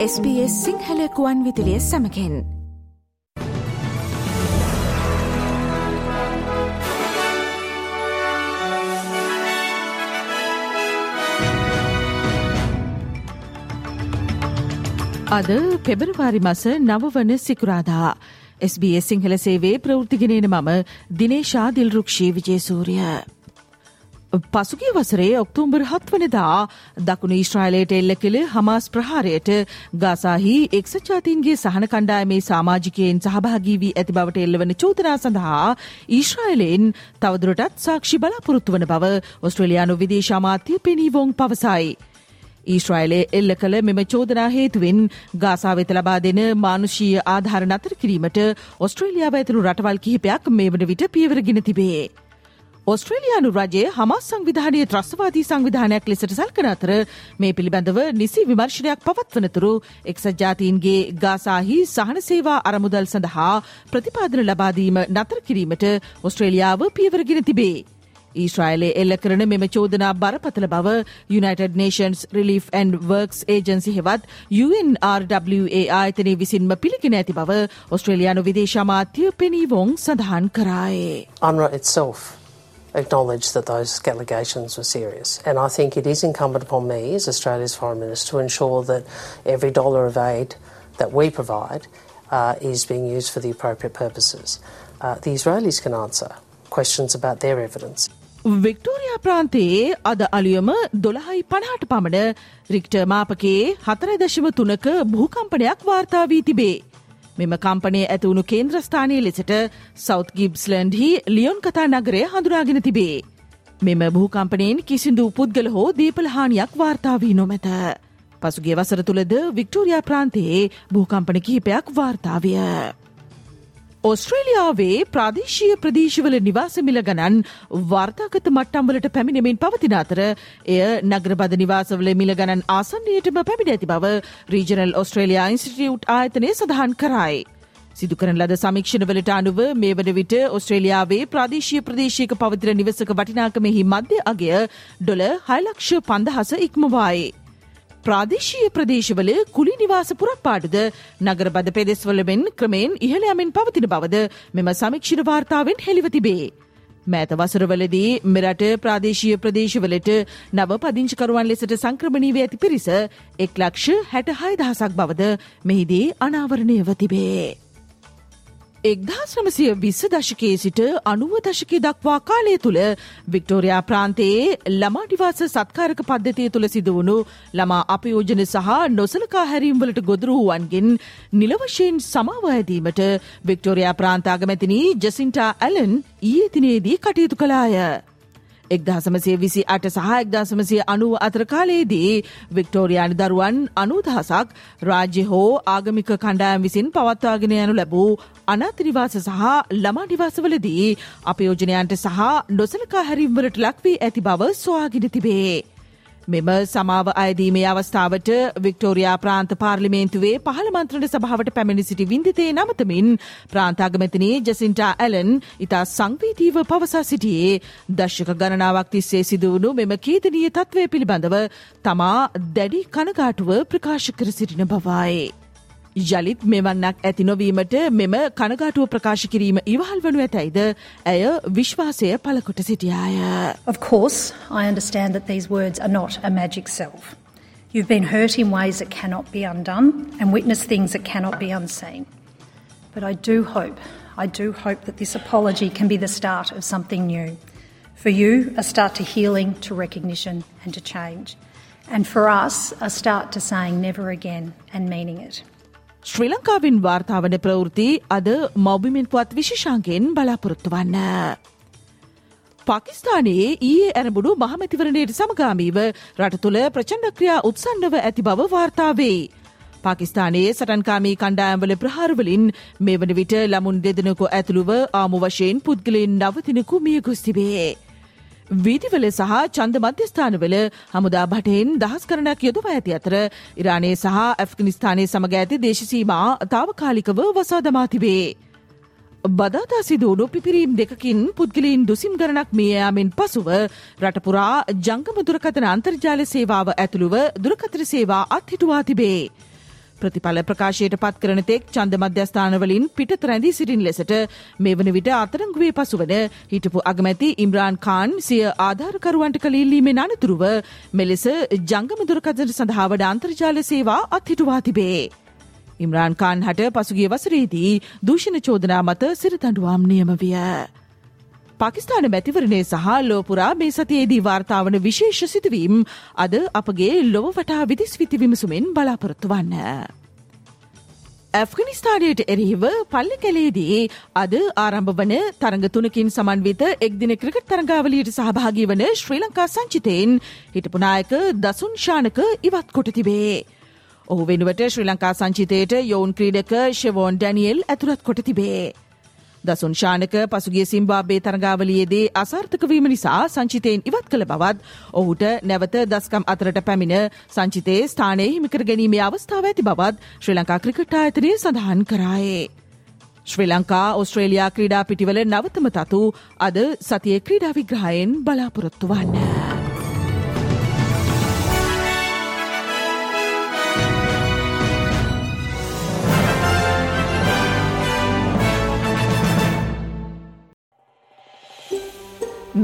SBS සිංහලකුවන් විදිලිය සමකෙන් අද පෙබරවාරි මස නවවන සිකුරාදා. SBS සිංහල සේවේ ප්‍රෘතිගෙනන මම දිනේශා දිල්රුක්ෂී විජේසූරිය. පසුගේ වසරේ ඔක්තුම්බර් හත්වනදා දකුණු ඊශ්‍රයිලයට එල්ල කළ හමාස් ප්‍රහාරයට ගාසාහි එක්සජාතීන්ගේ සහන කණ්ඩායමේ සාමාජිකයෙන් සහභාගී වී ඇති බවට එල්ලවන චෝදනා සඳහා ඊශ්‍රයිලෙන් තවදුරටත් සාක්ෂි බලාපොරොත්තු වන බව ඔස්ට්‍රලයානු විදේශාමාත්‍ය පෙනීවෝන් පවසයි. ඊශ්‍රයිලේ එල්ල කළ මෙම චෝදනා හේතුවෙන් ගාසා වෙත ලබා දෙන මානුෂීය ආධාර නතර කිරීමට ඔස්ට්‍රේලියාව ඇතුළු රටවල් කිහිපයක් මේ වන විට පියවරගෙන තිබේ. ඔස්ට්‍රේලයානු රජය හමස් සංවිධානය ත්‍රස්වාදී සංවිධානයක් ලෙසට සල්කන අතර මේ පිළිබඳව නිසි විමර්ශනයක් පවත්වනතුරු එක්සත් ජාතීන්ගේ ගාසාහි සහන සේවා අරමුදල් සඳහා ප්‍රතිපාදන ලබාදීම නතර කිරීමට ඔස්ට්‍රේලියාව පියවරගෙන තිබේ. ඊශ්‍රයිලේ එල්ල කරන මෙම චෝදනා බරපතල බව United Nations Relief and Works Agency හෙවත් UNRWA ආයතනය විසින්ම පිළිගෙන ඇති බව ඔස්ට්‍රේලයානු විදේශමාත්‍ය පෙනීවෝන් සඳහන් කරායේ. UNRWA itself acknowledge that those allegations were serious. And I think it is incumbent upon me as Australia's Foreign Minister to ensure that every dollar of aid that we provide uh, is being used for the appropriate purposes. Uh, the Israelis can answer questions about their evidence. Victoria ප්‍රාන්තයේ අද අලියම දොළහයි පණහට පමණ Richter මාපකේ හතරයි දශම තුනක භූකම්පනයක් වාර්තා වී තිබේ. මෙම කම්පනය ඇතිවුණු කේන්ද්‍රස්ථානය ලෙසට සෞත් ගිබ්ස්ලන්ඩ්හි ලියොන් කතා නගරය හඳුනාගෙන තිබේ. මෙම භූකම්පනයෙන් කිසිදු පුද්ගල හෝ දීපලහානියක් වාර්තාාවී නොමැත. පසුගේ වසර තුළද වික්ටෝරයා ප්‍රාන්තයේ භූකම්පන කිහිපයක් වාර්තාවිය. ඔස්ට්‍රේලියාවේ ප්‍රාදේශීය ප්‍රදේශවල නිවාසමිල ගණන් වර්තාගත මට්ටම්වලට පැමිණෙමින් පවතින අතර එය නගරබද නිවාසවල මිල ගණන් ආසන්නයටම පැමිණ ඇති බව රීජනල් ඔස්ට්‍රේලයා ඉන්ස්ටිටියුට් ආයතනය සඳහන් කරයි. සිදු කරන ලද සමීක්ෂණවලට අනුව මේ වන විට ඔස්ට්‍රේලියාවේ ප්‍රාදේශීය ප්‍රදේශයක පවතින නිවසක වටිනාකමෙහි මධ්‍ය අගය ඩොල හයිලක්ෂ පන්දහස ඉක්මවායි. ප්‍රාදේශීය ප්‍රදේශවල කුලි නිවාස පුරක්පාඩුද නගරබද පෙදෙස්වලමෙන් ක්‍රමයෙන් ඉහළ යමින් පවතින බවද මෙම සමික්ෂණ වාර්තාවෙන් හෙළිව තිබේ. මෑත වසරවලදී මෙරට ප්‍රාදේශීය ප්‍රදේශවලට නව පදිංචිකරුවන් ලෙසට සංක්‍රමණීව ඇති පිරිස එක් ලක්ෂ හැට හය දහසක් බවද මෙහිදී අනාවරණයව තිබේ. එක්දහස් නමසය විස්ස දශකයේ සිට අනුව දශකය දක්වා කාලය තුළ වික්ටෝරයා ප්‍රාන්තයේ ළමාටිවාස සත්කාරක පද්ධතිය තුළ සිදුවුණු ළමා අපයෝජන සහ නොසලකා හැරීම්වලට ගොදුරුවන්ගෙන් නිලවශයෙන් සමාව ඇදීමට වික්ටෝරයා ප්‍රාන්තාගමැතිනී ජසින්ටා ඇලන් ඊයේ තිනේදී කටයුතු කලාය. එක්දහසමසේ විසි අට සහ එක්දසමසය අනුව අතර කාලයේදී වික්ටෝරයානි දරුවන් අනුදහසක් රාජ්‍ය හෝ ආගමික කණ්ඩායම් විසින් පවත්වාගෙන යනු ලැබූ අනාතිනිවාස සහ ළමානිවාසවලදී අපයෝජනයන්ට සහ නොසලකා හැරිම්වලට ලක්වී ඇති බව සොයාගෙන තිබේ. මෙම සමාව අයදීමේ අවස්ථාවට වික්ටෝරයා ප්‍රාන්ත පාර්ලිමේන්තුවේ පහළ මන්ත්‍රණ සභාවට පැමිණි සිටි වින්දිතේ නමතමින් ප්‍රාන්තාගමතිනී ජසින්ටා ඇලන් ඉතා සංවීතීව පවසා සිටියේ දශ්‍යක ගණනාවක් තිස්සේ සිදුවුණු මෙම කීදනීය තත්ත්වය පිළිබඳව තමා දැඩි කනගාටුව ප්‍රකාශ කර සිටින බවයි. යළිත් මෙවන්නක් ඇති නොවීමට මෙම කනගාටුව ප්‍රකාශ කිරීම ඉවහල් වනු ඇතැයිද ඇය විශ්වාසය පලකොට සිටියාය. Of course, I understand that these words are not a magic self. You've been hurt in ways that cannot be undone and witnessed things that cannot be unseen. But I do hope, I do hope that this apology can be the start of something new. For you, a start to healing, to recognition, and to change. And for us, a start to saying never again and meaning it. ශ්‍රී ලංකාවෙන් වාර්තාාවන ප්‍රවෘති අද මෞබිමෙන් පුවත් විශෂාන්ගෙන් බලාපොරොත්තු වන්න. පාකිස්ානයේ ඊයේ ඇරබුණු මහමැතිවරණයට සමගාමීව රට තුළ ප්‍රචණ්ඩක්‍රියා උත්සන්නව ඇති බව වාර්තාවේ. පාකිස්ානයේ සටන්කාමී කණ්ඩායම්වල ප්‍රහාරවලින් මේ වන විට ළමුන් දෙදෙනකු ඇතුළුව ආමු වශයෙන් පුද්ගලෙන් නවතිනකු මිය ගොස්තිබේ. වීදිවල සහ චන්ද මධ්‍යස්ථානවල හමුදා භටයෙන් දහස් කරනක් යොදව ඇති අතර ඉරානයේ සහ ඇෆ්ගනිස්ථානය සමග ඇති දේශසීමා තාවකාලිකව වසා දමා තිබේ. බදාතා සිදුවුණු පිපිරීම් දෙකකින් පුද්ගලීන් දුසිම් ගණනක් මියයාමෙන් පසුව රටපුරා ජංගම දුරකතන අන්තර්ජාල සේවාව ඇතුළුව දුරකතර සේවා අත්හිටුවා තිබේ. ප්‍රතිඵල ප්‍රකාශයට පත් කරන තෙක් චන්ද මධ්‍යස්ථානවලින් පිටත රැඳී සිටින් ලෙසට මේ වන විට අතරංගුවේ පසුවන හිටපු අගමැති ඉම්රාන් කාන් සිය ආධාරකරුවන්ට කළීල්ලීමේ අනතුරුව මෙලෙස ජංගමදුරකදට සඳහාවඩ අන්තර්ජාල සේවා අත්හිටුවා තිබේ. ඉම්රාන් කාන් හට පසුගිය වසරේදී දූෂණ චෝදනා මත සිරතඩුවම් නියම විය. පාකිස්ාන මැතිවරණය සහ ලෝපුරා මේ සතියේදී වාර්තාාවන විශේෂ සිදුවීම් අද අපගේ ලොව වටා විදිස් විති විමසුමෙන් බලාපොරොත්තු වන්න. ඇෆ්ගනිස්ථානයට එරෙහිව පල්ලි කැලේදී අද ආරම්භ වන තරඟ තුනකින් සමන්විත එක්දින ක්‍රිකට් තරඟාවලියට සහභාගී වන ශ්‍රී ලංකා සංචිතයෙන් හිටපුනායක දසුන් ශානක ඉවත් කොට තිබේ. ඔහු වෙනුවට ශ්‍රී ලංකා සංචිතයට යෝන් ක්‍රීඩක ශෙවෝන් ඩැනියල් ඇතුළත් කොට තිබේ. දසුන් ශානක පසුගිය සිම්බාබේ තරගාවලියේදී අසාර්ථකවීම නිසා සංචිතයෙන් ඉවත් කළ බවත් ඔහුට නැවත දස්කම් අතරට පැමිණ සංචිතයේ ස්ථානය හිමිකර ගැනීමේ අවස්ථාව ඇති බවත් ශ්‍රී ලංකා ක්‍රිකට් ආයතනය සඳහන් කරායේ. ශ්‍රී ලංකා ඔස්ට්‍රේලයා ක්‍රීඩා පිටිවල නවතම තතු අද සතිය ක්‍රීඩා විග්‍රහයෙන් බලාපොරොත්තු වන්න.